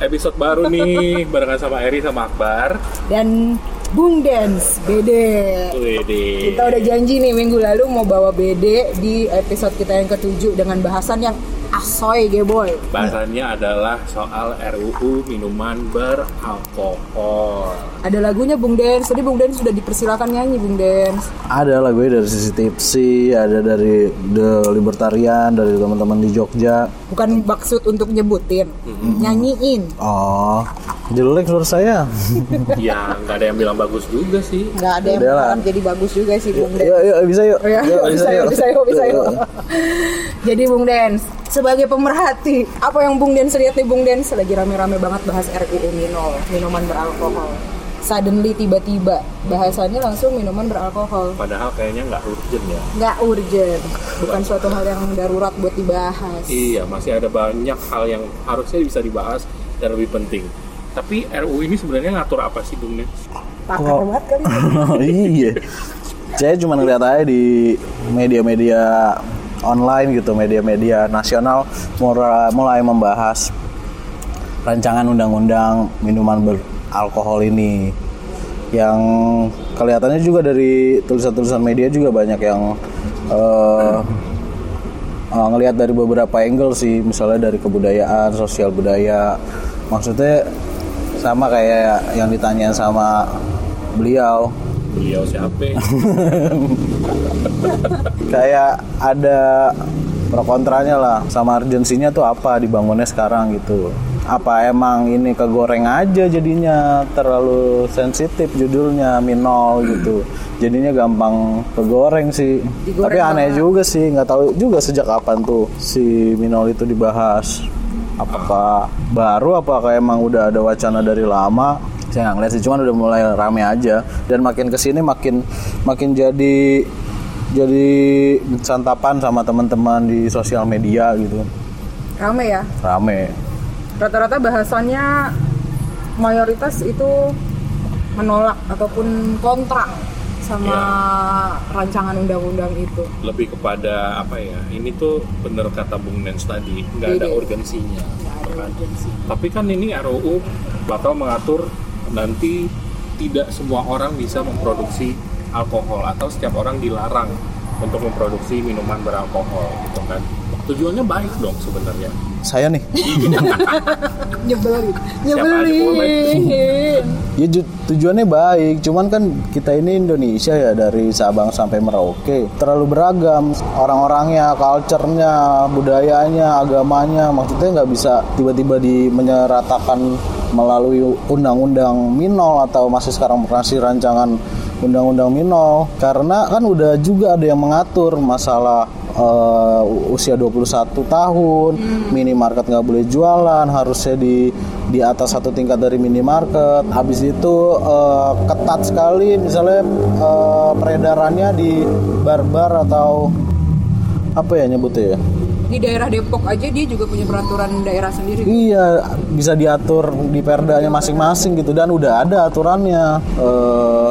episode baru nih barengan sama Eri sama Akbar. Dan Bung Dance BD. Wede. Kita udah janji nih minggu lalu mau bawa BD di episode kita yang ketujuh dengan bahasan yang asoy geboy. Bahasannya adalah soal RUU minuman beralkohol. Ada lagunya Bung Dance. Tadi Bung Dance sudah dipersilakan nyanyi Bung Dance. Ada lah gue dari sisi tipsi, ada dari The Libertarian, dari teman-teman di Jogja. Bukan maksud untuk nyebutin, nyanyiin. Oh, jelek menurut saya. Ya nggak ada yang bilang bagus juga sih. Nggak ada yang bilang jadi bagus juga sih Bung Dance. Yuk, yuk, bisa yuk. Oh ya, Yuk, bisa yuk, bisa yuk, bisa yuk. Jadi Bung Dens, sebagai pemerhati, apa yang Bung Dens lihat nih Bung Dens lagi rame-rame banget bahas RUU Minol, minuman beralkohol. Suddenly tiba-tiba bahasannya langsung minuman beralkohol. Padahal kayaknya nggak urgent ya. Nggak urgent, bukan suatu hal yang darurat buat dibahas. Iya, masih ada banyak hal yang harusnya bisa dibahas dan lebih penting. Tapi RUU ini sebenarnya ngatur apa sih, Bung? Pakar banget kali. iya. Saya cuma ngeliat aja di media-media online gitu, media-media nasional mulai, mulai membahas rancangan undang-undang minuman beralkohol ini yang kelihatannya juga dari tulisan-tulisan media juga banyak yang eh eh, ngelihat dari beberapa angle sih misalnya dari kebudayaan sosial budaya maksudnya sama kayak yang ditanyain sama beliau Beliau siapa? kayak ada pro kontranya lah sama urgensinya tuh apa dibangunnya sekarang gitu apa emang ini kegoreng aja jadinya terlalu sensitif judulnya minol gitu jadinya gampang kegoreng sih Digoreng tapi aneh banget. juga sih nggak tahu juga sejak kapan tuh si minol itu dibahas apakah baru apakah emang udah ada wacana dari lama? Saya nggak ngeliat sih cuman udah mulai rame aja. Dan makin ke sini makin makin jadi jadi santapan sama teman-teman di sosial media gitu. Rame ya. rame. Rata-rata bahasannya mayoritas itu menolak ataupun kontra sama rancangan undang-undang itu. lebih kepada apa ya? Ini tuh bener kata Bung Nens tadi, nggak ada Iya. urgensinya. Nggak ada Kan? urgensi. Tapi kan ini RUU bakal mengatur nanti tidak semua orang bisa memproduksi alkohol atau setiap orang dilarang untuk memproduksi minuman beralkohol gitu kan. Tujuannya baik dong sebenarnya. saya nih Nyebelin. Nyebelin. ya ju- tujuannya baik cuman kan kita ini Indonesia ya dari Sabang sampai Merauke terlalu beragam orang-orangnya culture-nya budayanya agamanya maksudnya nggak bisa tiba-tiba di menyeratakan melalui undang-undang minol atau masih sekarang masih rancangan undang-undang minol karena kan udah juga ada yang mengatur masalah eh, usia 21 tahun minimarket nggak boleh jualan harusnya di di atas satu tingkat dari minimarket habis itu eh, ketat sekali misalnya eh, peredarannya di bar-bar atau apa ya nyebutnya ya Di daerah Depok aja dia juga punya peraturan daerah sendiri. Iya, bisa diatur di perdanya masing-masing gitu dan udah ada aturannya. Eh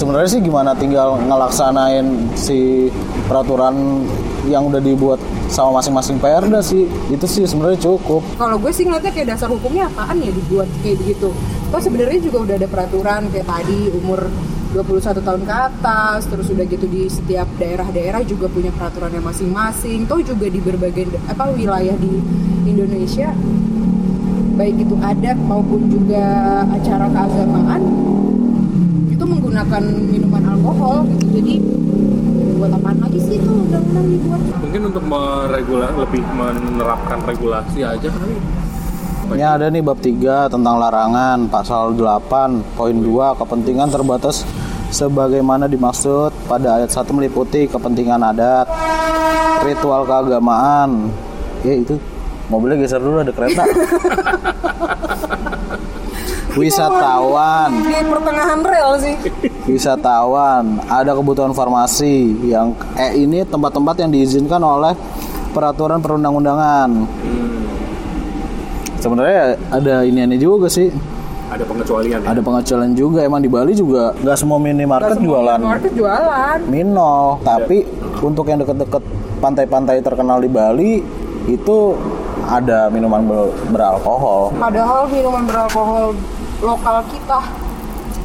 sebenarnya sih gimana tinggal ngelaksanain si peraturan yang udah dibuat sama masing-masing perda sih. Itu sih sebenarnya cukup. Kalau gue sih ngeliatnya kayak dasar hukumnya apaan ya dibuat kayak begitu. Kok sebenarnya juga udah ada peraturan kayak tadi umur 21 tahun ke atas, terus udah gitu di setiap daerah-daerah juga punya peraturannya masing-masing. Toh juga di berbagai apa wilayah di Indonesia baik itu adat maupun juga acara keagamaan itu menggunakan minuman alkohol gitu. Jadi buat apaan lagi sih itu undang-undang dibuat? Mungkin untuk meregula lebih menerapkan regulasi aja kali. Ini ada nih bab 3 tentang larangan pasal 8 poin 2 kepentingan terbatas sebagaimana dimaksud pada ayat 1 meliputi kepentingan adat, ritual keagamaan. Ya itu mobilnya geser dulu ada kereta. Wisatawan, Di pertengahan rel sih. wisatawan, ada kebutuhan farmasi yang eh ini tempat-tempat yang diizinkan oleh peraturan perundang-undangan. Sebenarnya ada iniannya juga sih. Ada pengecualian ya? Ada pengecualian juga emang di Bali juga nggak semua minimarket jualan Market jualan. minol, tapi untuk yang deket-deket pantai-pantai terkenal di Bali itu ada minuman ber- beralkohol. Padahal minuman beralkohol lokal kita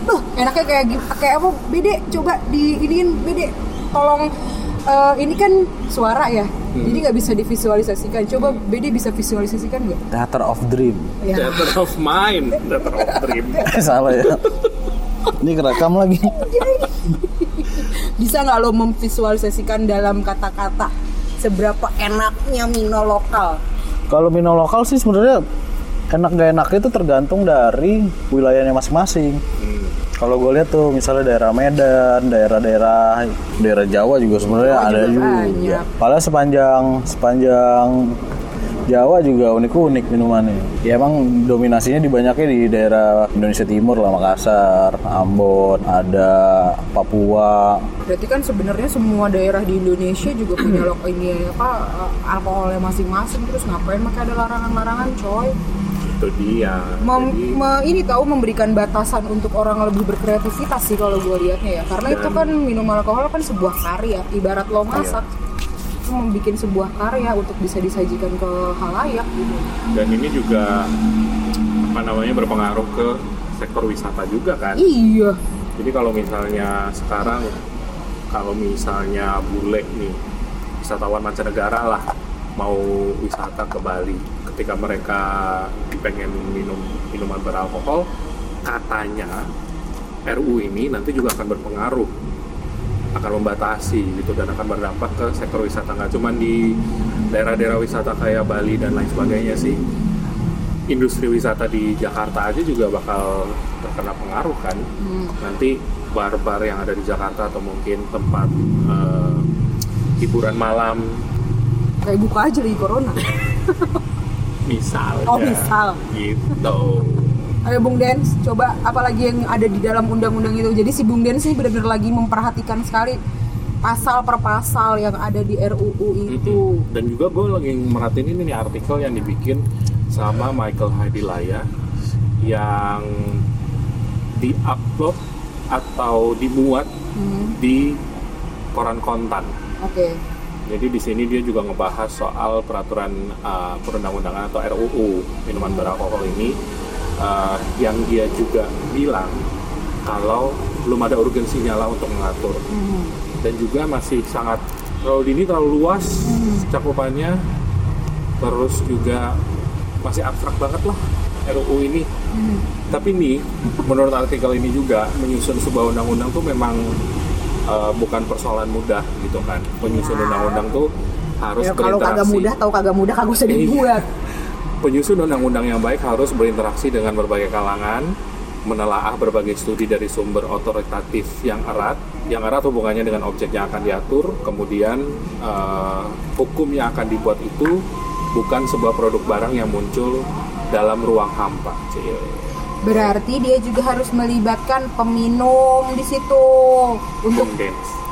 Duh, enaknya kayak kayak apa? Bede, coba di iniin Bede. Tolong eh, ini kan suara ya. Jadi nggak bisa divisualisasikan. Coba Bede bisa visualisasikan nggak? Theater of Dream. Ya. Theater of mind, theater of dream. Eh, Salah ya. Ini kerekam lagi. Bisa nggak lo memvisualisasikan dalam kata-kata seberapa enaknya Mino lokal? Kalau minum lokal sih sebenarnya enak gak enak itu tergantung dari wilayahnya masing-masing. Hmm. Kalau gue lihat tuh misalnya daerah Medan, daerah-daerah daerah Jawa juga sebenarnya ada juga juga. Padahal sepanjang sepanjang Jawa juga unik-unik minumannya. Ya emang dominasinya dibanyaknya di daerah Indonesia Timur lah, Makassar, Ambon, ada Papua. Berarti kan sebenarnya semua daerah di Indonesia juga punya lok ini apa eh, alkoholnya masing-masing terus ngapain makanya ada larangan-larangan coy. Itu dia. Mem- Jadi, me- ini tahu memberikan batasan untuk orang lebih berkreativitas sih kalau gue lihatnya ya. Karena itu kan minum alkohol kan sebuah karya. Ibarat lo masak itu membuat sebuah karya untuk bisa disajikan ke halayak gitu. Dan ini juga apa namanya berpengaruh ke sektor wisata juga kan. iya. Jadi kalau misalnya sekarang kalau misalnya bule nih wisatawan mancanegara lah mau wisata ke Bali. Ketika mereka pengen minum minuman beralkohol katanya RU ini nanti juga akan berpengaruh akan membatasi gitu dan akan berdampak ke sektor wisata. Nggak cuma di daerah-daerah wisata kayak Bali dan lain sebagainya sih. Industri wisata di Jakarta aja juga bakal terkena pengaruh kan. Nanti bar-bar yang ada di Jakarta atau mungkin tempat eh, hiburan malam kayak buka aja lagi corona. Misalnya Oh, misal. gitu. Ayo Bung Dens coba apalagi yang ada di dalam undang-undang itu? Jadi si Bung Dens ini benar-benar lagi memperhatikan sekali pasal per pasal yang ada di RUU itu. Mm-mm. dan juga gue lagi merhatiin ini nih artikel yang dibikin sama Michael Hadilaya yang diupload atau dimuat Hmm, di koran kontan. Oke Jadi di sini dia juga ngebahas soal peraturan uh, perundang-undangan atau RUU minuman beralkohol ini. Uh, yang dia juga bilang kalau belum ada urgensinya lah untuk mengatur. Hmm. dan juga masih sangat terlalu dini terlalu luas cakupannya terus juga masih abstrak banget lah RUU ini. Tapi nih menurut artikel ini juga menyusun sebuah undang-undang tuh memang uh, bukan persoalan mudah gitu kan penyusun undang-undang tuh harus Ya, kalau kagak mudah tahu kagak mudah kagak usah Iya. dibuat penyusun undang-undang yang baik harus berinteraksi dengan berbagai kalangan, menelaah berbagai studi dari sumber otoritatif yang erat, yang erat hubungannya dengan objek yang akan diatur, kemudian eh, hukum yang akan dibuat itu bukan sebuah produk barang yang muncul dalam ruang hampa. Cie. Berarti dia juga harus melibatkan peminum di situ untuk.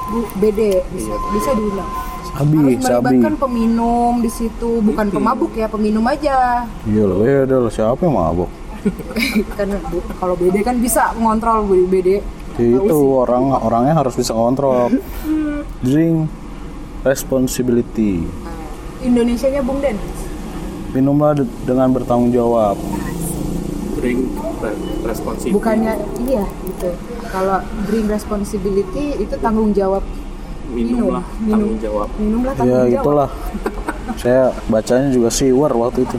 Bu, BD bisa, Iya. bisa diulang Sabi, harus sabi. melibatkan peminum di situ bukan pemabuk ya peminum aja Iya loh, beda loh. Siapa yang mabuk? kan bu- kalau BD kan bisa ngontrol Bu, BD Ya Tahu itu orang orangnya harus bisa kontrol. Drink responsibility. Indonesianya Bung Den Minumlah de- dengan bertanggung jawab. Bring re- responsibility. bukannya iya gitu kalau bring responsibility itu tanggung jawab minum lah minum. tanggung jawab. minumlah Ya tanggung jawab itulah. Saya bacanya juga siwer waktu itu.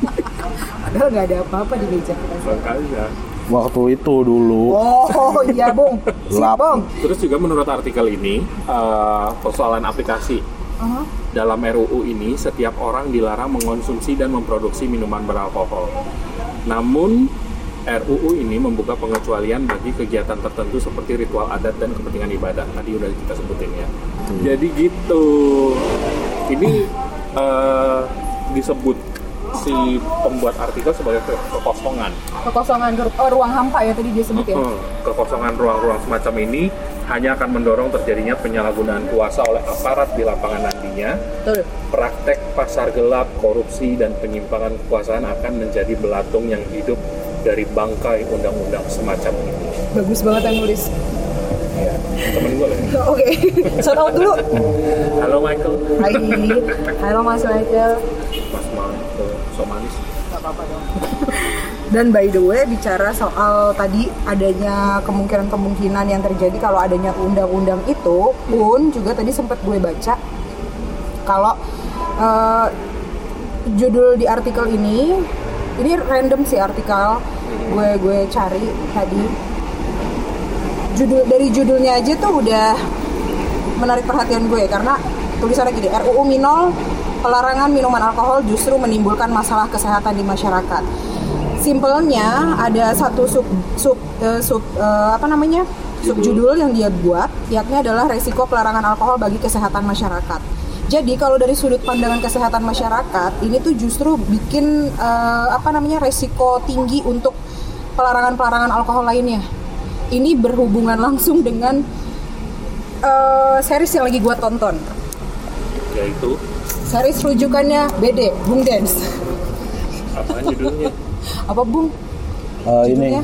padahal nggak ada apa-apa di meja kita Makanya. Waktu itu dulu. oh iya Bung sip Lap. Bung Terus juga menurut artikel ini eh, persoalan aplikasi Aha. Dalam RUU ini, setiap orang dilarang mengonsumsi dan memproduksi minuman beralkohol. Namun, RUU ini membuka pengecualian bagi kegiatan tertentu seperti ritual adat dan kepentingan ibadah. Tadi udah kita sebutin ya. Jadi gitu. Ini eh, disebut si pembuat artikel sebagai ke- kekosongan. kekosongan oh, ruang hampa ya tadi dia sebut ya Hmm, kekosongan ruang-ruang semacam ini hanya akan mendorong terjadinya penyalahgunaan kuasa oleh aparat di lapangan nantinya. betul Praktek pasar gelap, korupsi, dan penyimpangan kekuasaan akan menjadi belatung yang hidup dari bangkai undang-undang semacam ini. bagus banget yang nulis Ya, temen gue lah. oke shout out dulu Halo Michael, Hai halo Mas Michael Mas Michael. so manis. Gak apa-apa dong. Dan by the way bicara soal tadi adanya kemungkinan-kemungkinan yang terjadi kalau adanya undang-undang itu pun juga tadi sempat gue baca kalau eh, judul di artikel ini ini random sih artikel gue gue cari tadi judul dari judulnya aja tuh udah menarik perhatian gue karena tulisannya gini RUU Minol pelarangan minuman alkohol justru menimbulkan masalah kesehatan di masyarakat. Simpelnya ada satu sub sub eh, sub eh, apa namanya subjudul yang dia buat yakni adalah resiko pelarangan alkohol bagi kesehatan masyarakat. Jadi kalau dari sudut pandangan kesehatan masyarakat ini tuh justru bikin eh, apa namanya resiko tinggi untuk pelarangan-pelarangan alkohol lainnya. Ini berhubungan langsung dengan eh, series yang lagi gua tonton. Yaitu Series rujukannya BD, Bung Dance. apa judulnya? Apa Bung? Eh, ini?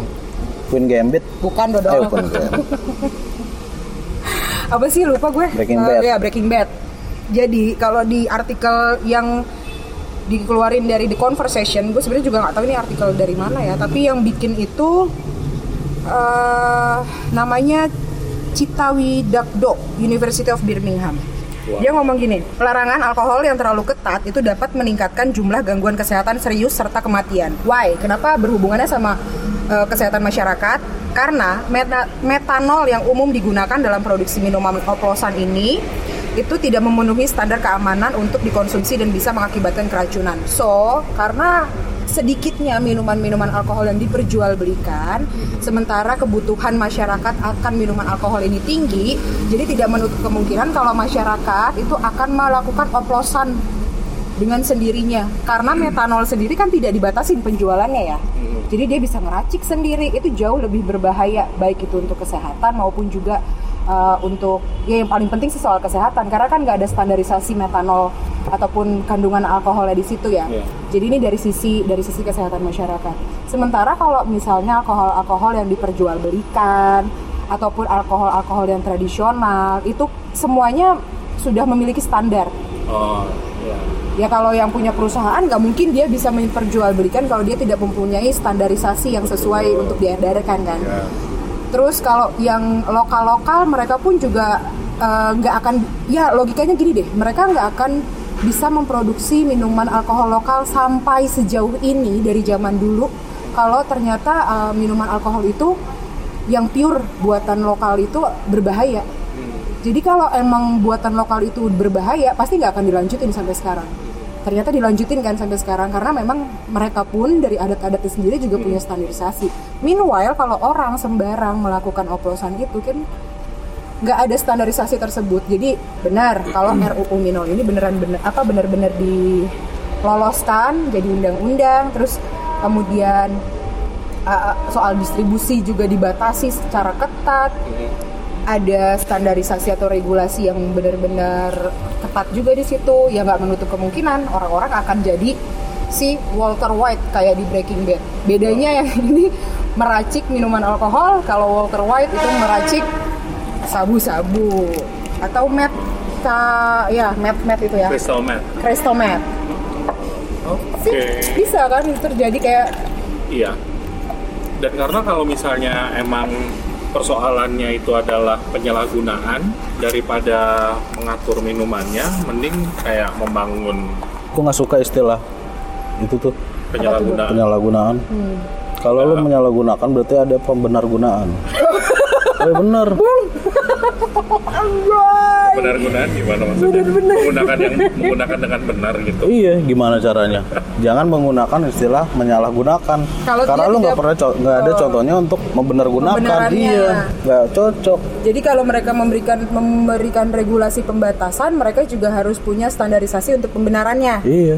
Queen Gambit Bukan eh bukan Gambit. Apa sih lupa gue? Breaking Eh, Bad. ya, Breaking Bad. Jadi kalau di artikel yang dikeluarin dari The Conversation, gue sebenarnya juga nggak tahu ini artikel dari mana ya. Tapi yang bikin itu eh namanya Citawi Dakdo, University of Birmingham. Wow. Dia ngomong gini, pelarangan alkohol yang terlalu ketat itu dapat meningkatkan jumlah gangguan kesehatan serius serta kematian. Why? Kenapa berhubungannya sama eh, kesehatan masyarakat? Karena meta- metanol yang umum digunakan dalam produksi minuman oplosan ini itu tidak memenuhi standar keamanan untuk dikonsumsi dan bisa mengakibatkan keracunan. So, karena sedikitnya minuman-minuman alkohol yang diperjualbelikan, sementara kebutuhan masyarakat akan minuman alkohol ini tinggi, jadi tidak menutup kemungkinan kalau masyarakat itu akan melakukan oplosan dengan sendirinya. Karena metanol sendiri kan tidak dibatasin penjualannya ya. Jadi dia bisa ngeracik sendiri, itu jauh lebih berbahaya baik itu untuk kesehatan maupun juga uh, untuk ya yang paling penting sih soal kesehatan karena kan nggak ada standarisasi metanol ataupun kandungan alkoholnya di situ ya. Iya. Jadi ini dari sisi dari sisi kesehatan masyarakat. Sementara kalau misalnya alkohol-alkohol yang diperjualbelikan ataupun alkohol-alkohol yang tradisional itu semuanya sudah memiliki standar. Oh, ya. Ya kalau yang punya perusahaan nggak mungkin dia bisa memperjualbelikan kalau dia tidak mempunyai standarisasi yang sesuai untuk diedarkan kan. Ya. Terus kalau yang lokal-lokal mereka pun juga eh, nggak akan ya logikanya gini deh mereka nggak akan bisa memproduksi minuman alkohol lokal sampai sejauh ini dari zaman dulu kalau ternyata eh, minuman alkohol itu yang pure buatan lokal itu berbahaya. Jadi kalau emang buatan lokal itu berbahaya pasti nggak akan dilanjutin sampai sekarang. Ternyata dilanjutin kan sampai sekarang. Karena memang mereka pun dari adat-adatnya sendiri juga punya standarisasi. Meanwhile kalau orang sembarang melakukan oplosan itu kan nggak ada standarisasi tersebut. Jadi benar kalau RUU Minol ini beneran bener apa benar-benar diloloskan jadi undang-undang terus kemudian uh, soal distribusi juga dibatasi secara ketat ada standarisasi atau regulasi yang benar-benar ketat juga di situ ya nggak menutup kemungkinan orang-orang akan jadi si Walter White kayak di Breaking Bad bedanya yang ini meracik minuman alkohol kalau Walter White itu meracik sabu-sabu atau met ya met met itu ya Crystal meth. crystal meth Oke. Sih, bisa kan terjadi kayak Iya. Dan karena kalau misalnya emang persoalannya itu adalah penyalahgunaan daripada mengatur minumannya, mending kayak membangun Aku nggak suka istilah itu tuh penyalahgunaan. penyalahgunaan. Hmm. Kalau lu menyalahgunakan berarti ada pembenar gunaan. Eh bener. Benar-benar gimana maksudnya? Menggunakan yang menggunakan dengan benar gitu. Iya, gimana caranya? Jangan menggunakan istilah menyalahgunakan. Kalau Karena lu nggak pernah co- nggak ada contohnya untuk membenargunakan. Iya, nggak cocok. Jadi kalau mereka memberikan memberikan regulasi pembatasan, mereka juga harus punya standarisasi untuk pembenarannya. Iya.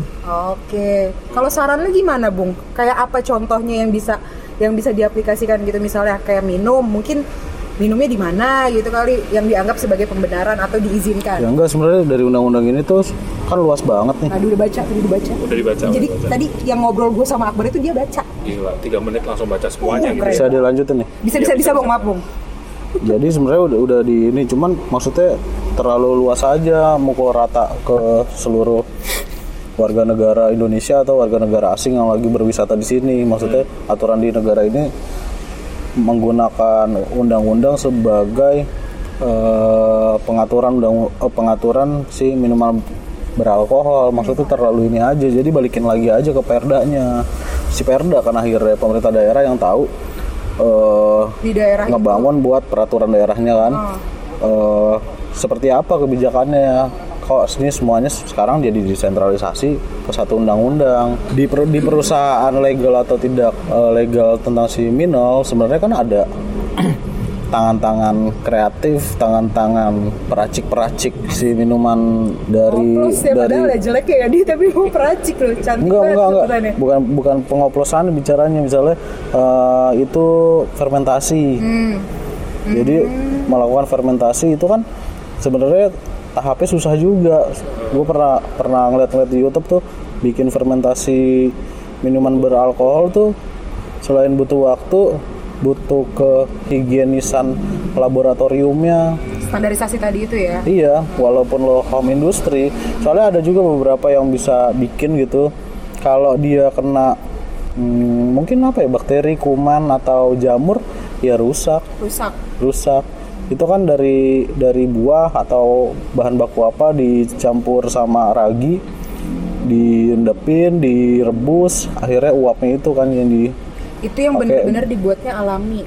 Oke. Kalau saran lu gimana, Bung? Kayak apa contohnya yang bisa yang bisa diaplikasikan gitu misalnya kayak minum, mungkin minumnya di mana gitu kali yang dianggap sebagai pembenaran atau diizinkan. Ya enggak sebenarnya dari undang-undang ini tuh kan luas banget nih. Tadi udah baca, tadi udah baca. Udah dibaca. Jadi udah tadi yang ngobrol gue sama Akbar itu dia baca. Gila, tiga menit langsung baca semuanya Uh, gitu. keren. Bisa dilanjutin nih. Bisa bisa bisa Bung, maaf Bung. Jadi sebenarnya udah udah di ini cuman maksudnya terlalu luas aja mukul rata ke seluruh warga negara Indonesia atau warga negara asing yang lagi berwisata di sini. Maksudnya aturan di negara ini menggunakan undang-undang sebagai eh, pengaturan undang eh, pengaturan si minuman beralkohol. Maksudnya terlalu ini aja jadi balikin lagi aja ke perdanya. Si perda kan akhirnya pemerintah daerah yang tahu eh di daerah itu. ngebangun buat peraturan daerahnya kan. Eh, seperti apa kebijakannya kok ini semuanya sekarang jadi desentralisasi ke satu undang-undang di, per- di perusahaan legal atau tidak eh, legal tentang si minol sebenarnya kan ada tangan-tangan kreatif tangan-tangan peracik-peracik si minuman dari Plus ya dari padahal ya jelek ya dia tapi mau peracik loh cantik Enggak, banget enggak, enggak. Bukan bukan pengoplosan bicaranya misalnya eh, itu fermentasi. Hmm. Jadi melakukan fermentasi itu kan sebenarnya tahapnya susah juga. Gue pernah pernah ngeliat-ngeliat di YouTube tuh bikin fermentasi minuman beralkohol tuh selain butuh waktu butuh kehigienisan laboratoriumnya standarisasi tadi itu ya Iya, walaupun lo home industry, soalnya ada juga beberapa yang bisa bikin gitu. Kalau dia kena hmm, mungkin apa ya bakteri, kuman atau jamur, ya rusak, rusak rusak. Itu kan dari dari buah atau bahan baku apa dicampur sama ragi, diendepin, direbus, akhirnya uapnya itu kan yang di itu yang benar-benar dibuatnya alami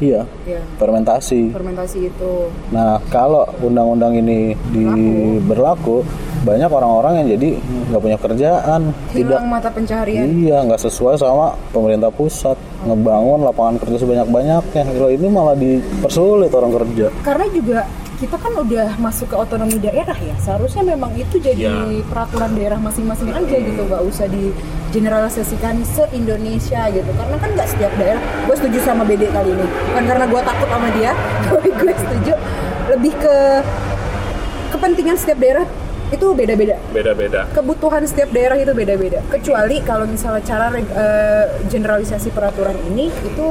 iya ya fermentasi. fermentasi itu Nah, kalau undang-undang ini diberlaku, banyak orang-orang yang jadi nggak punya kerjaan, tidak hilang mata pencaharian iya nggak sesuai sama pemerintah pusat ngebangun lapangan kerja sebanyak-banyaknya. Kalau ini malah dipersulit orang kerja. karena juga kita kan udah masuk ke otonomi daerah ya. Seharusnya memang itu jadi Ya. peraturan daerah masing-masing aja gitu. Nggak usah di generalisasikan se Indonesia gitu. Karena kan nggak setiap daerah. Gue setuju sama BD kali ini. Bukan karena gue takut sama dia tapi gue setuju. Lebih ke kepentingan setiap daerah itu beda-beda. Beda-beda. Kebutuhan setiap daerah itu beda-beda. Kecuali kalau misalnya cara eh, generalisasi peraturan ini itu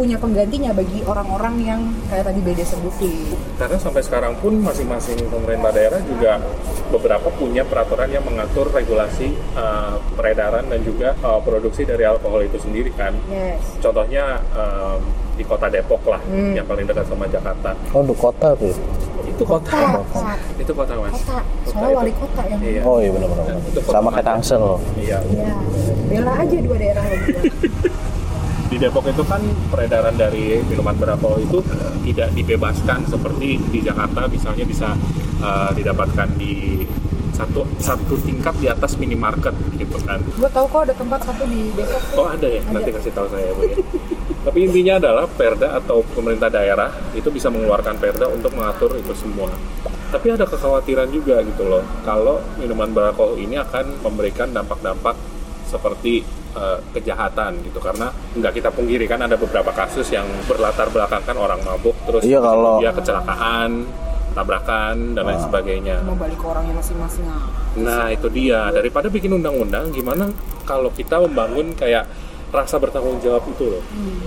punya penggantinya bagi orang-orang yang kayak tadi beda sebutin. karena sampai sekarang pun masing-masing pemerintah daerah juga beberapa punya peraturan yang mengatur regulasi uh, peredaran dan juga uh, produksi dari alkohol itu sendiri kan Yes. contohnya um, di kota Depok lah yang paling dekat sama Jakarta Oh, di kota tuh. ya? itu kota Kota. itu kota mas Kota. Kota Soalnya itu. wali kota yang. iya Oh iya benar-benar. Itu kota Sama kayak. Tangsel. iya Iya. Bela aja dua daerah lagi. di Depok itu kan peredaran dari minuman beralkohol itu tidak dibebaskan seperti di Jakarta misalnya bisa uh, didapatkan di satu satu tingkat di atas minimarket gitu kan. gue tahu kok ada tempat satu di Depok. Oh ada ya, nanti kasih tahu saya bu ya. Tapi intinya adalah Perda atau pemerintah daerah itu bisa mengeluarkan Perda untuk mengatur itu semua. Tapi ada kekhawatiran juga gitu loh, kalau minuman beralkohol ini akan memberikan dampak-dampak seperti eh, kejahatan gitu karena nggak kita pungkiri kan ada beberapa kasus yang berlatar belakangkan orang mabuk terus Iya, kalau- dia kecelakaan tabrakan dan lain sebagainya Mau balik ke orangnya masing-masing. ah. Nah itu dia daripada bikin undang-undang gimana kalau kita membangun kayak rasa bertanggung jawab itu loh.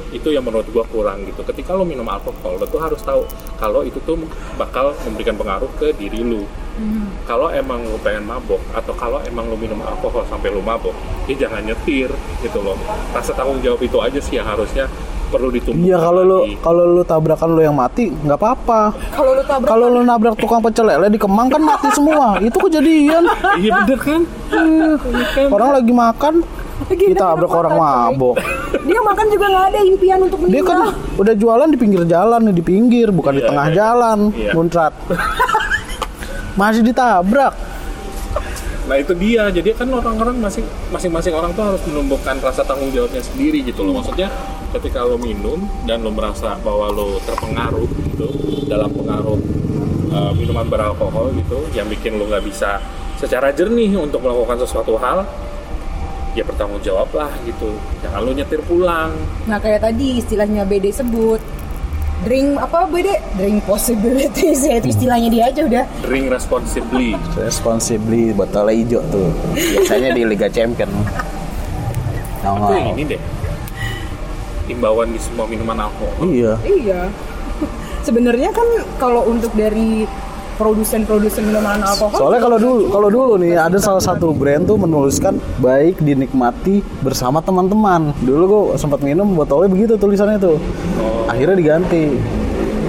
Itu yang menurut gua kurang gitu. Ketika lo minum alkohol lo tuh harus tahu kalau itu tuh bakal memberikan pengaruh ke diri lu. Kalau emang lo pengen mabok atau kalau emang lo minum alkohol sampai lo mabok ya jangan nyetir gitu loh. Rasa tanggung jawab itu aja sih yang harusnya perlu ditumbuhkan Iya kalau lu lagi. kalau lu tabrakan lu yang mati nggak apa-apa. Kalau lu tabrak Kalau lu nabrak tukang pecel lele di Kemang kan mati semua. Itu kejadian. iya bener kan? Orang lagi makan Kita enak tabrak kota, orang mabok. dia makan juga nggak ada impian untuk Dia meninggal. kan udah jualan di pinggir jalan nih, di pinggir bukan di Iya, tengah iya. jalan, Iya. muncrat. Masih ditabrak. Nah itu dia, jadi kan orang-orang masing masing-masing orang tuh harus menumbuhkan rasa tanggung jawabnya sendiri gitu loh. Maksudnya ketika lo minum dan lo merasa bahwa lo terpengaruh gitu dalam pengaruh uh, minuman beralkohol gitu, yang bikin lo nggak bisa secara jernih untuk melakukan sesuatu hal, ya bertanggung jawab lah gitu. Jangan lo nyetir pulang. Nah kayak tadi istilahnya BD sebut drink apa BD drink possibilities ya itu istilahnya dia aja udah Drink responsibly. Responsibly botolnya hijau tuh. Biasanya di Liga Champion. Itu Nongol. yang ini deh. Imbauan di semua minuman alkohol. Iya. iya sebenarnya kan kalau untuk dari produsen-produsen minuman alkohol. Soalnya kalau dulu kalau dulu nih ada salah satu brand tuh menuliskan baik dinikmati bersama teman-teman. Dulu gua sempat minum botolnya begitu tulisannya tuh. Akhirnya diganti.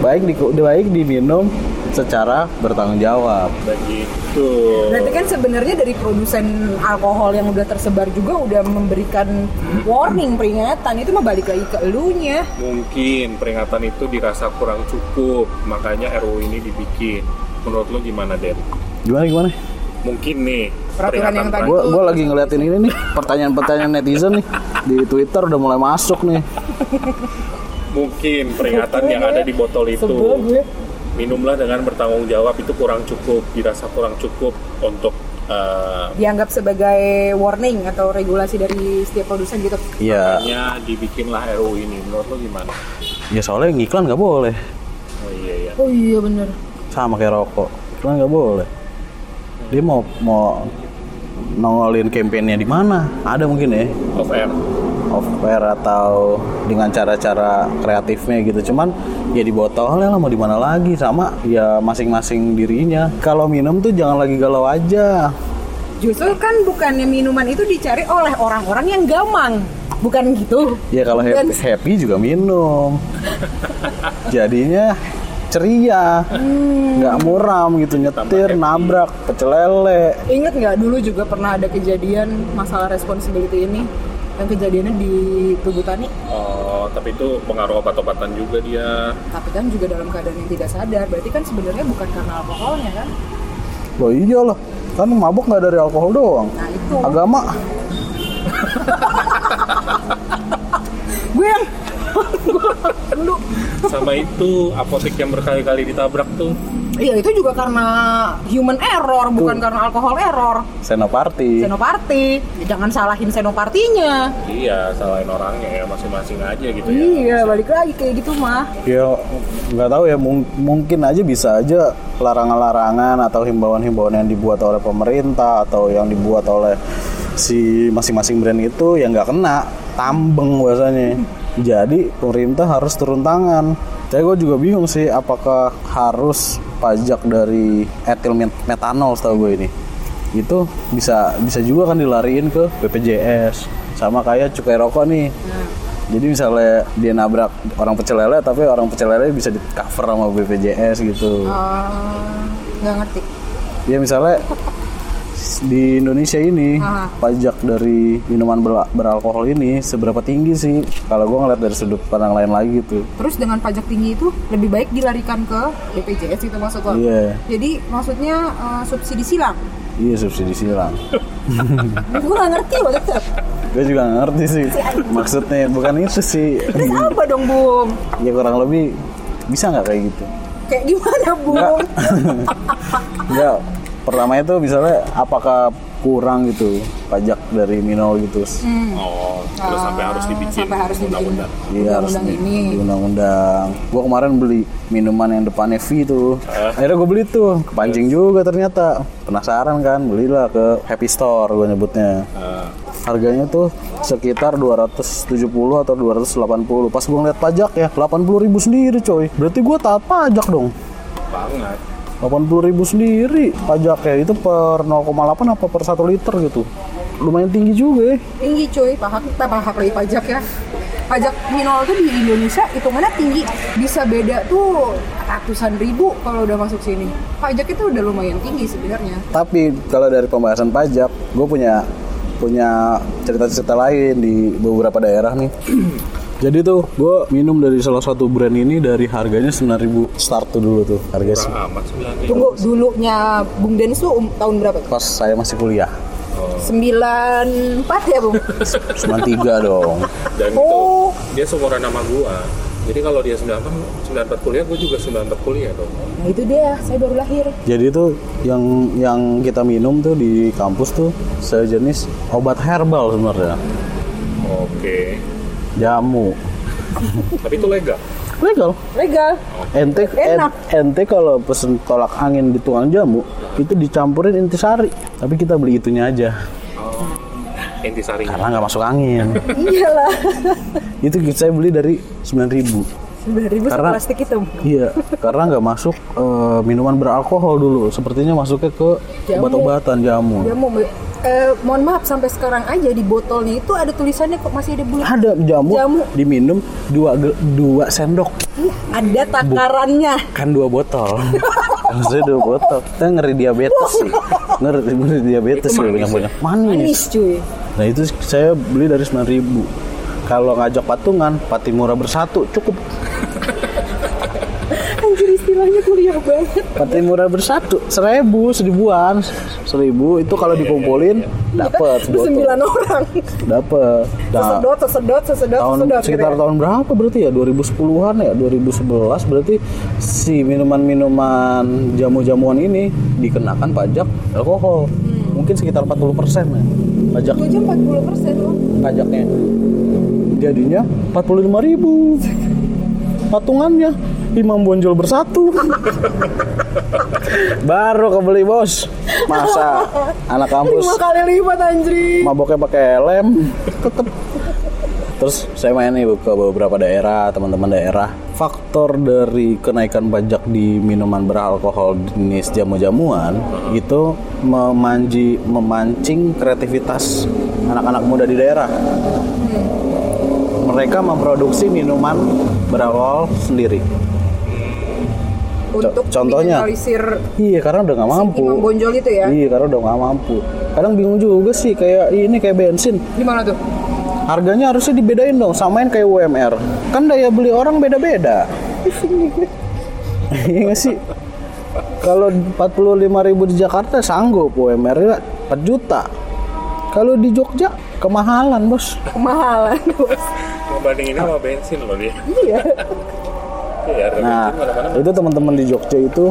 Baik di baik diminum secara bertanggung jawab. begitu Berarti kan sebenarnya dari produsen alkohol yang udah tersebar juga udah memberikan warning peringatan itu mah balik lagi ke elunya. mungkin peringatan itu dirasa kurang cukup makanya RUU ini dibikin menurut lo gimana Den? Gimana gimana? mungkin nih Peraturan yang tadi Gua gua lagi ngeliatin ini nih pertanyaan-pertanyaan netizen nih di Twitter udah mulai masuk nih. mungkin peringatan yang ada di botol itu. Minumlah dengan bertanggung jawab itu kurang cukup dirasa kurang cukup untuk eh, Dianggap sebagai warning atau regulasi dari setiap produsen gitu. Iya, makanya dibikinlah RUU ini menurut lo gimana? ya soalnya ngiklan nggak boleh. Oh iya ya Oh iya bener. Sama kayak rokok, iklan nggak boleh. Dia mau mau nongolin kampanyenya di mana? Ada mungkin ya. off air air atau dengan cara-cara kreatifnya gitu. Cuman ya di botolnya lah mau di mana lagi? Sama ya masing-masing dirinya. Kalau minum tuh jangan lagi galau aja. Justru kan bukannya minuman itu dicari oleh orang-orang yang gamang. Bukan gitu. ya kalau Dan- happy, happy juga minum. Jadinya ceria. Nggak muram gitu nyetir nabrak pecel lele. Ingat nggak dulu juga pernah ada kejadian masalah responsibility ini yang kejadiannya di Tugu Tani? Oh tapi itu pengaruh obat-obatan juga dia. Tapi kan juga dalam keadaan yang tidak sadar berarti kan sebenarnya bukan karena alkoholnya kan? Loh iya lah kan mabuk nggak dari alkohol doang. Nah itu. Agama. Gue yang sama itu apotek yang berkali-kali ditabrak tuh. Iya itu juga karena human error bukan karena alkohol error. Senoparty. Senoparty. Jangan salahin senopartinya. Iya salahin orangnya ya masing-masing aja gitu ya. Iya balik lagi kayak gitu mah. Ya nggak tahu ya mung- mungkin aja bisa aja larangan-larangan atau himbauan-himbauan yang dibuat oleh pemerintah atau yang dibuat oleh si masing-masing brand itu yang nggak kena tambeng bahasanya. Jadi pemerintah harus turun tangan. Tapi gue juga bingung sih apakah harus pajak dari etil met- metanol setahu gue ini. Itu bisa bisa juga kan dilariin ke BPJS sama kayak cukai rokok nih. Jadi misalnya dia nabrak orang pecel lele tapi orang pecel lele bisa di cover sama BPJS gitu. Eh, nggak ngerti Ya misalnya di Indonesia ini Ah. pajak dari minuman ber- beralkohol ini seberapa tinggi sih? Kalau gua ngeliat dari sudut pandang lain lagi gitu. terus dengan pajak tinggi itu lebih baik dilarikan ke BPJS itu maksud lo Iya, jadi maksudnya eh, subsidi silang iya subsidi silang. gue gak ngerti itu Gue juga nggak ngerti sih maksudnya bukan itu sih. terus apa dong bung Ya kurang lebih bisa nggak kayak gitu? kayak gimana bung Enggak. Pertama itu misalnya apakah kurang gitu pajak dari minol gitu? oh terus sampai harus dibikin Hmm. sampai harus undang-undang Iya harus undang-undang di, ini di undang-undang. Gua kemarin beli minuman yang depannya V tuh. Akhirnya gue beli tuh. Kepancing juga ternyata. Penasaran kan, belilah ke Happy Store gue nyebutnya. Eh, Harganya tuh sekitar 270 atau 280. Pas gue ngeliat pajak ya, 80 ribu sendiri coy. Berarti gue taat pajak dong. banget 80 ribu sendiri pajaknya itu per 0,8 apa per 1 liter gitu. Lumayan tinggi juga ya. tinggi cuy pahak kita pahak lagi pajak ya pajak minol tuh di Indonesia itu mana tinggi bisa beda tuh ratusan ribu kalau udah masuk sini pajak itu udah lumayan tinggi sebenarnya Tapi kalau dari pembahasan pajak, gue punya punya cerita-cerita lain di beberapa daerah nih. Jadi tuh gue minum dari salah satu brand ini dari harganya 9000 start tuh dulu tuh harga amat sembilan ribu tunggu dulunya Bung Dennis tuh um- tahun berapa tuh? pas saya masih kuliah 94 ya Bung? 93 dong. dan Oh. itu dia seumuran nama gua jadi kalau dia 98 94 kuliah gua juga 94 kuliah dong Nah itu dia, saya baru lahir Jadi tuh yang yang kita minum tuh di kampus tuh sejenis obat herbal sebenarnya. oke Jamu. tapi itu legal Legal. Legal Ente Enak. en- ente kalau pesen tolak angin di tukang jamu itu dicampurin intisari. Tapi kita beli itunya aja oh intisarinya karena nggak masuk angin. Iyalah itu saya beli dari 9000 sembilan ribu Karena- plastik hitam Iya, karena nggak masuk eh, minuman beralkohol dulu. Sepertinya masuknya ke Jamu. obat-obatan jamu. dia mau eh, mohon maaf sampai sekarang aja di botolnya itu ada tulisannya kok masih ada bulat Ada jamu, Jamu. diminum dua dua sendok ada takarannya kan dua botol. Maksudnya dua botol. Kita ngeri diabetes sih. Ngeri, ngeri diabetes sih banyak banyak. Manis. manis cuy Nah itu saya beli dari 9000 Kalau ngajak patungan, Patimura bersatu cukup. Istilahnya kuliah banget. Patimura bersatu, seribu, seribuan, seribu itu kalau dikumpulin dapat Itu sembilan orang. Dapat. Nah, sesedot sesedot sesedot tahun sesedot sekitar gitu ya. tahun berapa berarti ya? 2010-an ya? 2011 berarti si minuman-minuman jamu-jamuan ini dikenakan pajak alkohol. Mungkin sekitar 40 persen ya pajak. Gua aja 40 persen loh pajaknya. Jadinya 45 ribu. Patungannya imam bonjol bersatu. Baru kebeli bos. Masa anak kampus lima kali lipat anjir maboknya pakai lem. Tetep. Terus saya main nih ke beberapa daerah teman-teman daerah. Faktor dari kenaikan pajak di minuman beralkohol jenis jamu-jamuan itu memanji memancing kreativitas anak-anak muda di daerah. Mereka memproduksi minuman beralkohol sendiri untuk contohnya? iya karena udah nggak mampu bonjol itu ya iya karena udah nggak mampu kadang bingung juga sih kayak ini kayak bensin gimana tuh Harganya harusnya dibedain dong, samain kayak UMR. Kan daya beli orang beda-beda. Iya nggak sih? Kalau 45.000 ribu di Jakarta sanggup UMR nya 4 juta. Kalau di Jogja kemahalan bos. kemahalan bos Ngebandinginnya sama bensin loh dia. iya Harga Nah bensin mana-mana itu teman-teman di Jogja itu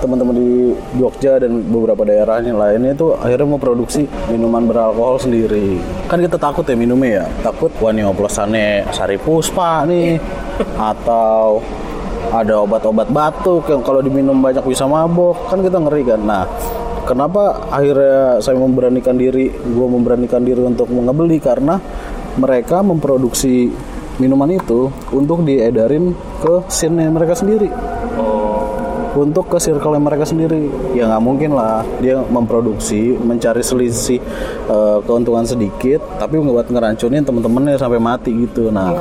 teman-teman di Jogja dan beberapa daerahnya lainnya itu akhirnya mau produksi minuman beralkohol sendiri. Kan kita takut ya minumnya ya, takut wah nih oplosannya sari puspa nih atau ada obat-obat batuk yang kalau diminum banyak bisa mabok kan kita ngeri kan. Nah kenapa akhirnya saya memberanikan diri, gue memberanikan diri untuk mengebeli karena mereka memproduksi minuman itu untuk diedarin ke scene mereka sendiri. Untuk ke circle mereka sendiri. Ya nggak mungkin lah. Dia memproduksi mencari selisih eh, keuntungan sedikit tapi buat ngeracunin temen-temennya sampai mati gitu. Nah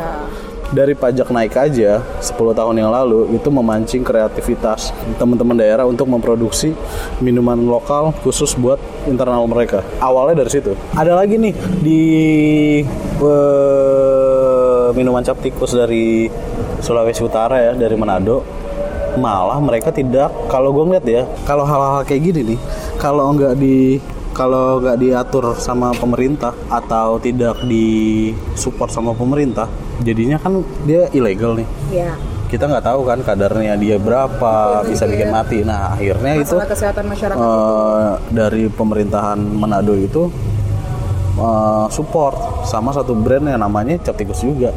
dari pajak naik aja 10 tahun yang lalu itu memancing kreativitas teman-teman daerah untuk memproduksi minuman lokal khusus buat internal mereka. Awalnya dari situ. Ada lagi nih di minuman cap tikus dari Sulawesi Utara ya dari Manado. Malah mereka tidak kalau gue ngeliat ya kalau hal-hal kayak gini nih kalau nggak di kalau nggak diatur sama pemerintah atau tidak di support sama pemerintah jadinya kan dia ilegal nih. Ya kita nggak tahu kan kadarnya dia berapa bisa bikin mati. Nah akhirnya itu masalah kesehatan masyarakat. eh, dari pemerintahan Manado itu eh, support sama satu brand yang namanya cap tikus juga.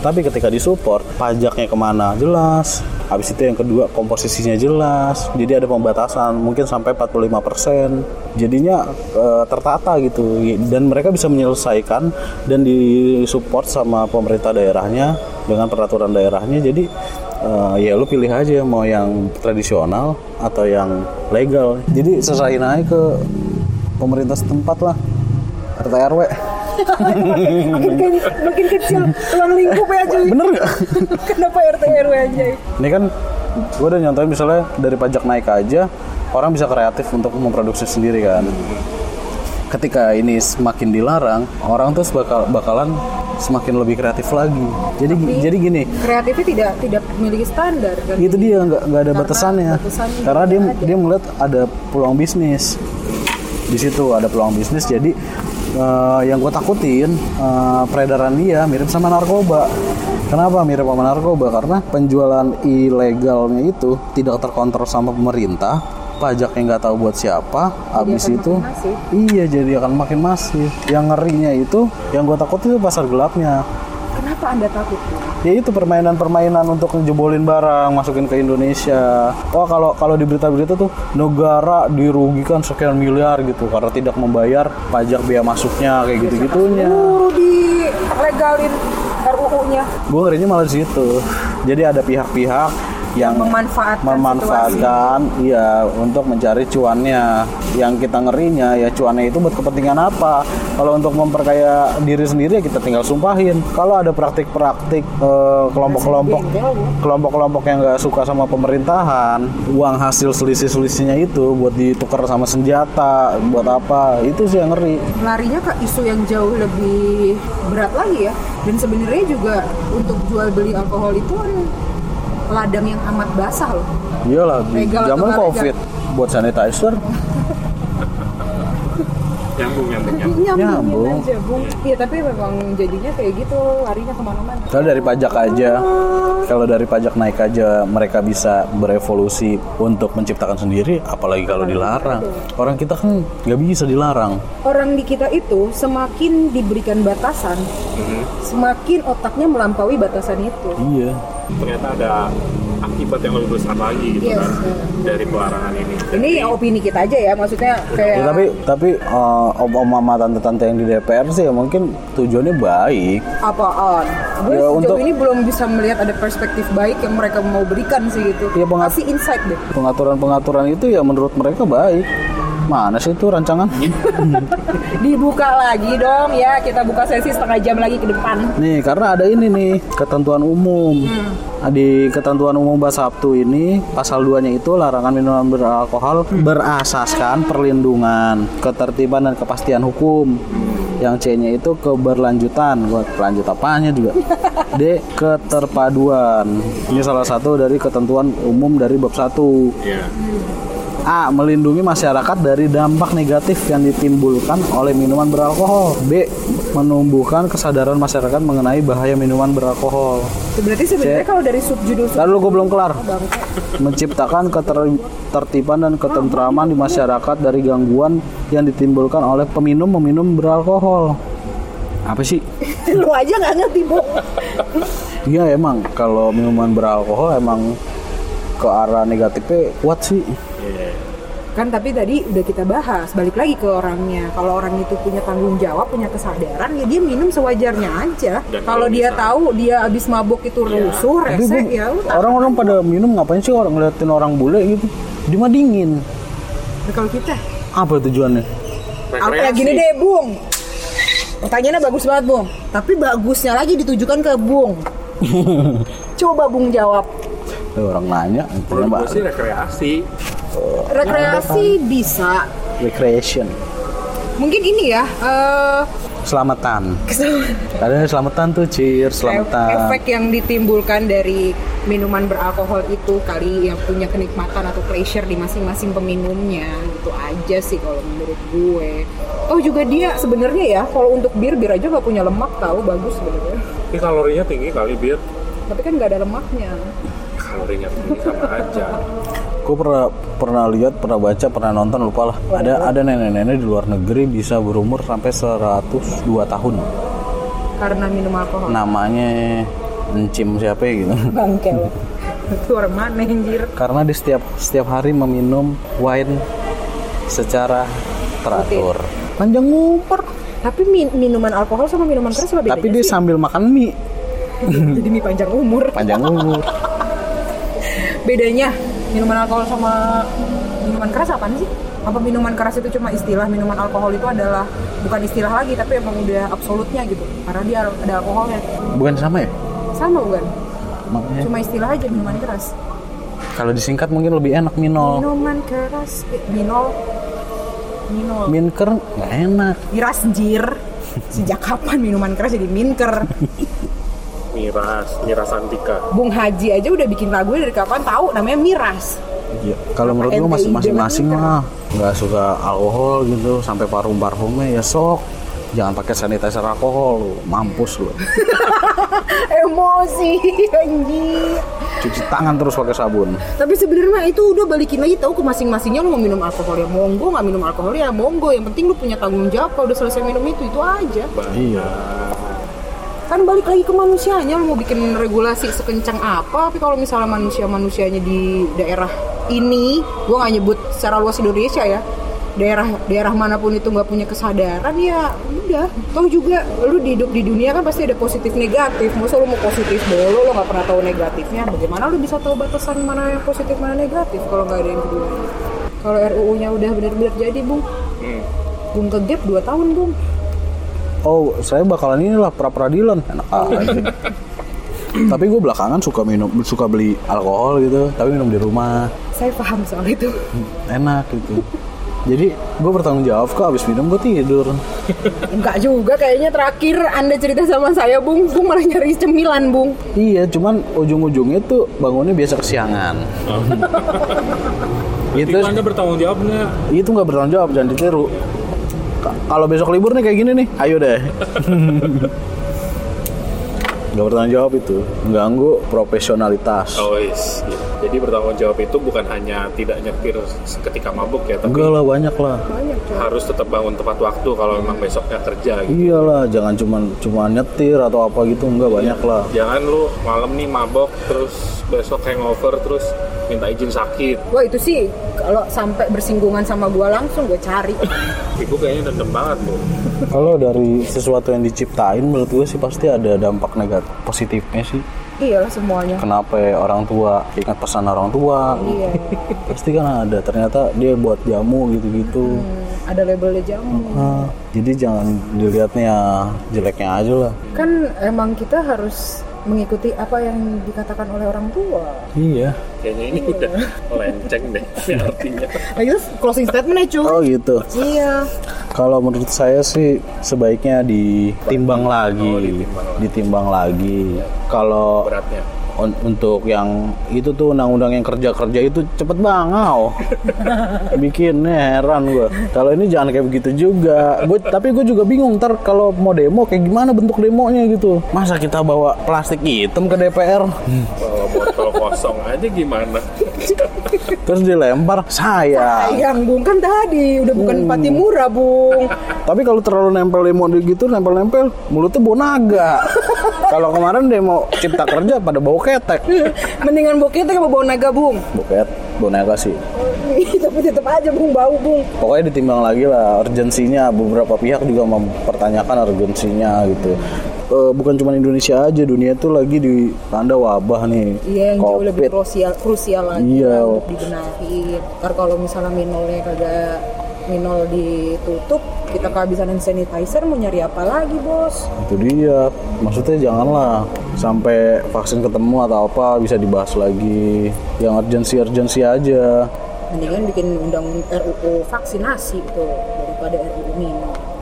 Tapi ketika disupport, pajaknya ke mana jelas. Habis itu yang kedua komposisinya jelas. Jadi ada pembatasan mungkin sampai 45%. Jadinya eh, tertata gitu dan mereka bisa menyelesaikan dan disupport sama pemerintah daerahnya dengan peraturan daerahnya. Jadi eh, ya lu pilih aja mau yang tradisional atau yang legal. Jadi serahin aja ke pemerintah setempat lah. RT RW. makin, makin kecil ruang lingkup ya cuy Bener nggak? kenapa RT RW aja Ini kan gue udah nyontohin misalnya dari pajak naik aja orang bisa kreatif untuk memproduksi sendiri kan. Ketika ini semakin dilarang, orang tuh bakal bakalan semakin lebih kreatif lagi. Jadi jadi gini, kreatifnya tidak tidak memiliki standar kan itu dia nggak nggak ada Karena batasannya. batasannya Karena dia ada. dia melihat ada peluang bisnis di situ ada peluang bisnis. Jadi eh, yang gue takutin eh, peredaran dia mirip sama narkoba. Kenapa mirip sama narkoba? Karena penjualan ilegalnya itu tidak terkontrol sama pemerintah, pajaknya nggak tahu buat siapa. Habis itu, iya jadi akan makin masif. Yang ngerinya itu, yang gue takut itu pasar gelapnya. kenapa anda takut Ya itu permainan-permainan untuk ngejebolin barang masukin ke Indonesia. Wah kalau kalau di berita-berita tuh negara dirugikan sekian miliar gitu karena tidak membayar pajak biaya masuknya kayak gitu-gitunya. Suruh di legalin RUU-nya gue ngerinya malah di situ jadi ada pihak-pihak yang memanfaatkan memanfaatkan iya untuk mencari cuannya. Yang kita ngerinya ya cuannya itu buat kepentingan apa? Kalau untuk memperkaya diri sendiri ya kita tinggal sumpahin. Kalau ada praktik-praktik eh, kelompok-kelompok kelompok-kelompok yang nggak suka sama pemerintahan uang hasil selisih-selisihnya itu buat ditukar sama senjata buat apa? Itu sih yang ngeri. Larinya ke isu yang jauh lebih berat lagi ya. Dan sebenarnya juga untuk jual beli alkohol itu kan ladang yang amat basah loh. Iyalah di zaman covid buat sanitizer nyambung nyambung nyambung Nyambung. aja bung iya tapi memang jadinya kayak gitu larinya ke mana-mana Kalau dari pajak aja, kalau dari pajak naik aja mereka bisa berevolusi untuk menciptakan sendiri, apalagi kalau dilarang. Orang kita kan nggak bisa dilarang. orang di kita itu semakin diberikan batasan semakin otaknya melampaui batasan itu Iya. ternyata ada akibat yang lebih besar lagi gitu Yes. kan dari pelarangan ini ini opini kita aja ya maksudnya kayak Ya, tapi tapi eh, om-om mama tante-tante yang di DPR sih ya mungkin tujuannya baik. apaan gue Ya, sejauh untuk- ini belum bisa melihat ada perspektif baik yang mereka mau berikan sih gitu Iya, pengat- kasih insight deh Pengaturan-pengaturan itu ya menurut mereka baik. Mana sih itu rancangan? dibuka lagi dong ya kita buka sesi setengah jam lagi ke depan Nih, karena ada ini nih, ketentuan umum. Nah, Di ketentuan umum Bas Sabtu ini, pasal 2-nya itu larangan minuman beralkohol berasaskan perlindungan, ketertiban dan kepastian hukum. Yang C-nya itu keberlanjutan, buat lanjut apanya juga. D, keterpaduan. Ini salah satu dari ketentuan umum dari bab 1. ya A. Melindungi masyarakat dari dampak negatif yang ditimbulkan oleh minuman beralkohol. B. Menumbuhkan kesadaran masyarakat mengenai bahaya minuman beralkohol. berarti sebenarnya kalau dari subjudul Lalu gue belum kelar. bangke Menciptakan ketertiban dan ketentraman di masyarakat dari gangguan yang ditimbulkan oleh peminum meminum beralkohol. Apa sih? lu aja nggak ngerti bu Iya emang kalau minuman beralkohol emang ke arah negatifnya kuat sih. Iya. kan tapi tadi udah kita bahas balik lagi ke orangnya. Kalau orang itu punya tanggung jawab punya kesadaran ya dia minum sewajarnya aja. Kalau dia bisa- tahu dia abis mabuk itu rusuh Tapi rese gua- ya orang-orang pada minum ngapain sih orang ngeliatin orang bule gitu? Dia mah dingin. Nah, kalau kita? Apa tujuannya? apa ya gini deh bung. Pertanyaannya bagus banget bung. Tapi bagusnya lagi ditujukan ke bung. Coba bung jawab Orang nanya, intinya Menurut gue sih rekreasi rekreasi bisa recreation, mungkin ini ya eh, selamatan. Ada selamatan tuh, cheer, selamatan. efek yang ditimbulkan dari minuman beralkohol itu kali yang punya kenikmatan atau pleasure di masing-masing peminumnya gitu aja sih kalau menurut gue. Oh juga dia sebenarnya ya kalau untuk bir bir aja nggak punya lemak tahu bagus sebenarnya. ini kalorinya tinggi kali bir Tapi kan nggak ada lemaknya. Kalorinya sama aja Gue pernah pernah lihat, pernah baca, pernah nonton lupa lah. Ada ada nenek-nenek di luar negeri bisa berumur sampai 102 tahun. Karena minum alkohol. Namanya Encim siapa ya gitu. Bangkel. Itu orang mana anjir? Karena dia setiap setiap hari meminum wine secara teratur. Panjang umur. Tapi min- minuman alkohol sama minuman keras apa bedanya Tapi dia sih? sambil makan mie Jadi mie panjang umur. panjang umur. Bedanya minuman alkohol sama minuman keras apa sih? Apa minuman keras itu cuma istilah minuman alkohol itu adalah bukan istilah lagi tapi emang udah absolutnya gitu. Karena dia ada alkoholnya. Bukan sama ya? sama bukan? Makanya cuma istilah aja minuman keras. Kalau disingkat mungkin lebih enak minol. minuman keras eh, minol. Minol. Minker nggak enak. miras jir. Sejak kapan minuman keras jadi minker miras miras antika Bung Haji aja udah bikin lagu dari kapan tahu namanya miras Iya. Kalau menurut gue masing-masing mah nggak suka alkohol gitu sampai parum-parfumnya ya sok. Jangan pakai sanitizer alkohol lu, mampus lu. emosi anjir Cuci tangan terus pakai sabun. Tapi sebenarnya itu udah balikin lagi tahu ke masing-masingnya lu mau minum alkohol ya monggo nggak minum alkohol ya monggo yang penting lu punya tanggung jawab kalau udah selesai minum itu itu aja Iya. Kan balik lagi ke manusianya lu mau bikin regulasi sekencang apa? Tapi kalau misalnya manusia manusianya di daerah ini gua nggak nyebut secara luas Indonesia ya. Daerah daerah mana pun itu nggak punya kesadaran ya udah. Toh juga lu hidup di dunia kan pasti ada positif negatif. Masa lu mau positif dulu lu nggak pernah tahu negatifnya? Bagaimana lu bisa tahu batasan mana yang positif mana negatif kalau nggak ada yang kedua? Kalau RUU nya udah benar-benar jadi bung. Hmm. bung ke gap 2 tahun bung Oh, saya bakalan inilah pra peradilan. Enak aja. tapi gue belakangan suka minum, suka beli alkohol gitu, tapi minum di rumah. saya paham soal itu Enak gitu. Jadi gue bertanggung jawab kok abis minum gue tidur. enggak juga kayaknya terakhir anda cerita sama saya bung bung malah nyari cemilan bung Iya, cuman ujung-ujungnya tuh bangunnya biasa kesiangan. Itu itu anda bertanggung jawab nggak? itu nggak bertanggung jawab jangan ditiru. Ka- Kalau besok libur nih kayak gini nih, ayo deh. Gak bertanggung jawab itu, mengganggu profesionalitas. Oh, yes. Jadi bertanggung jawab itu bukan hanya tidak nyetir ketika mabuk ya, tapi Enggak lah, banyak lah. banyak harus tetap bangun tepat waktu kalau memang besoknya kerja gitu. Iyalah, jangan cuman cuma nyetir atau apa gitu, enggak banyak lah. Jangan lu malam nih mabok terus besok hangover terus minta izin sakit. Wah itu sih kalau sampai bersinggungan sama gua langsung gue cari. Ibu kayaknya dendam banget tuh. Kalau dari sesuatu yang diciptain menurut gue sih pasti ada dampak negatif positifnya sih. Iyalah semuanya. Kenapa ya orang tua ingat pesan orang tua? Iya. Pasti kan ada. Ternyata dia buat jamu gitu-gitu. Hmm, ada labelnya jamu. Ah, jadi jangan dilihatnya jeleknya aja lah. Kan emang kita harus mengikuti apa yang dikatakan oleh orang tua. Iya. Kayaknya ini udah melenceng deh artinya. Nah itu closing statement ya cuy. Oh gitu. Iya. Kalau menurut saya sih sebaiknya ditimbang lagi, Oh, ditimbang lagi. ditimbang lagi. Kalau Beratnya. Un- untuk yang itu tuh undang-undang yang kerja-kerja itu cepet bangau. Bikin heran gue kalau ini jangan kayak begitu juga. Gue tapi gue juga bingung ntar kalau mau demo kayak gimana bentuk demonya gitu. Masa kita bawa plastik hitam ke DPR Kalau kosong aja gimana? terus dilempar saya Sayang bung kan tadi udah bukan Hmm. pati murah bung. tapi kalau terlalu nempel demo gitu nempel-nempel mulutnya bau naga kalau kemarin demo cipta kerja pada bau ketek Mendingan boketnya sama bau naga bung. buket bau naga sih Tapi tetap aja bung bau bung. Pokoknya ditimbang lagi lah urgensinya beberapa pihak juga mempertanyakan urgensinya gitu. Eh, bukan cuma Indonesia aja, dunia tuh lagi di tanda wabah nih. Iya yang jauh lebih krusial, krusial lagi Iya. untuk dibenahi. Ntar kalau misalnya minolnya kagak minol ditutup, kita kehabisan hand sanitizer mau nyari apa lagi bos? Itu dia. Maksudnya janganlah sampai vaksin ketemu atau apa bisa dibahas lagi. Yang urgensi-urgensi aja. Mendingan bikin undang RUU vaksinasi tuh daripada RUU minol.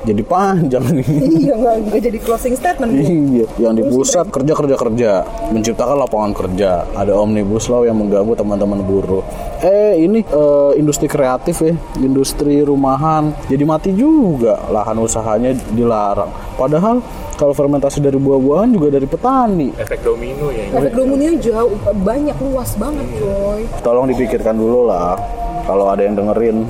Jadi panjang nih. iya nggak nggak jadi closing statement bu. Iya, yang di pusat kerja kerja kerja, menciptakan lapangan kerja. Ada omnibus law yang mengganggu teman-teman buruh. Eh ini eh, industri kreatif ya, industri rumahan, jadi mati juga lahan usahanya dilarang. Padahal kalau fermentasi dari buah-buahan juga dari petani. Efek domino ya ini. Efek dominonya jauh banyak luas banget coy. Tolong dipikirkan dulu lah. Kalau ada yang dengerin,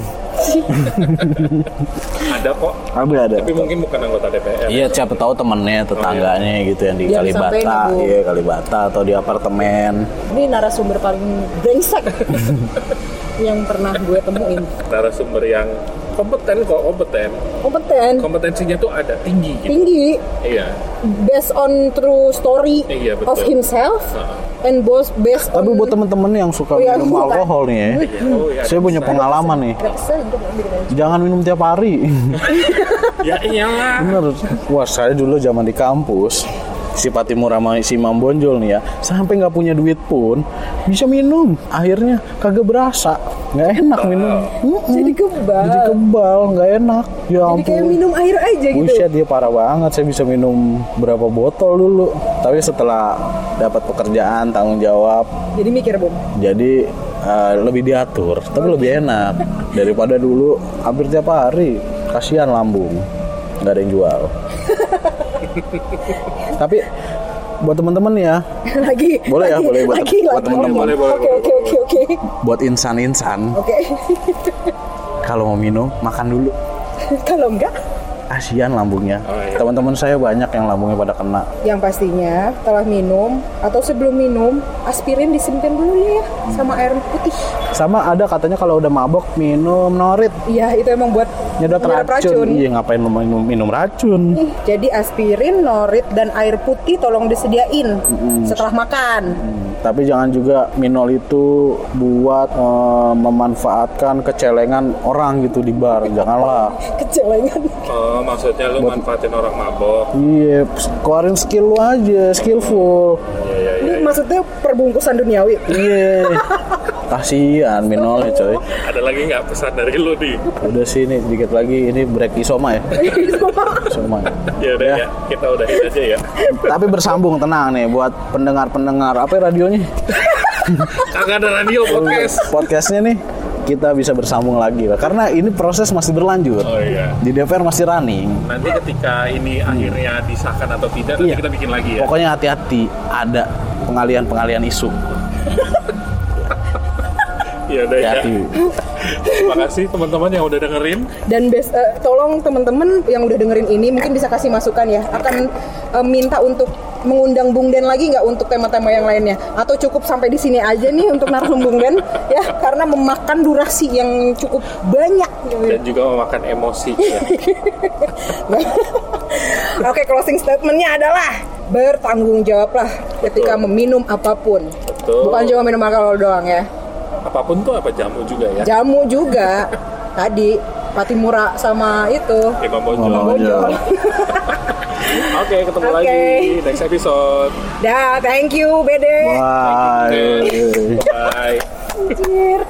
Ada kok. ada ada. Tapi mungkin bukan anggota DPR. Iya, siapa tahu temennya, tetangganya gitu yang di Jangan Kalibata, iya Kalibata atau di apartemen. Ini narasumber paling brengsek yang pernah gue temuin. Narasumber yang kompeten kok, kompeten. Kompeten, Kompetensinya tuh ada tinggi gitu. tinggi, Iya. based on true story Iya, betul. of himself Heeh. and both based Tapi on buat temen-temen yang suka Oh, iya, minum bukan. alkohol nih ya, Oh, iya. saya punya pengalaman nih. Bisa. Jangan minum tiap hari. Ya iyalah. Bener. Wah saya dulu zaman di kampus si Patimur sama si Imam Bonjol nih ya sampai nggak punya duit pun bisa minum akhirnya kagak berasa nggak enak minum. Jadi kebal. jadi kebal nggak enak. Ya Jadi kayak ampun. minum air aja gitu. Buset dia parah banget. Saya bisa minum berapa botol dulu. Tapi setelah dapat pekerjaan Tanggung jawab. Jadi mikir bung. Jadi eh, lebih diatur Tapi lebih enak. Daripada dulu Hampir tiap hari. Kasihan lambung. Nggak ada yang jual. Tapi Buat teman-teman ya. Lagi. Boleh ya, lagi, boleh buat- lagi, buat. Boleh, boleh, Oke boleh, oke Buat insan-insan Oke. Kalau mau minum Makan dulu Kalau enggak, asian lambungnya. Oh, iya. Teman-teman saya banyak yang lambungnya pada kena. Yang pastinya setelah minum atau sebelum minum aspirin disimpan dulu ya sama air putih. Sama ada katanya kalau udah mabok minum norit Iya itu emang buat nyedot menyedot racun. Iya ngapain lu minum, minum racun? Ih, Jadi aspirin, norit, dan air putih tolong disediain setelah makan. Hmm, Tapi jangan juga minol itu buat eh, memanfaatkan kecelengan orang gitu di bar. Janganlah. Kecelengan. Oh, maksudnya lu manfaatin orang mabok. Iya, keluarin skill lu aja, skillful. Iya, iya, iya. Maksudnya perbungkusan duniawi. Iya. Kasihan minolnya coy. Ada lagi nggak pesan dari lu nih? Udah sih nih dikit lagi ini break isoma ya. Isoma. Ya udah Ya. ya, kita udahin aja ya. Tapi bersambung tenang nih buat pendengar-pendengar apa ya radionya? Kagak ada radio podcast. Podcastnya nih kita bisa bersambung lagi lah. Karena ini proses masih berlanjut. Oh iya. Di DPR masih running. Nanti ketika ini akhirnya disahkan atau tidak, nanti Iya. kita bikin lagi ya. Pokoknya hati-hati ada pengalian-pengalian isu. Ya udah ya. Terima kasih teman-teman yang udah dengerin. Dan bes- eh, tolong teman-teman yang udah dengerin ini mungkin bisa kasih masukan ya. Akan eh, minta untuk mengundang Bung Den lagi nggak untuk tema-tema yang lainnya? Atau cukup sampai di sini aja nih untuk narsum Bung Den ya karena memakan durasi yang cukup banyak. dan juga memakan emosi ya. Oke, closing statementnya adalah bertanggung jawablah ketika meminum apa pun. Betul. Bukan cuma minum alkohol doang ya. apa pun tuh apa jamu juga ya Jamu juga. Tadi Patimura sama itu. Imam Bonjol Imam Bonjol. oke ketemu Oke. lagi next episode Dah, thank you, Bede. Bye. bye Anjir.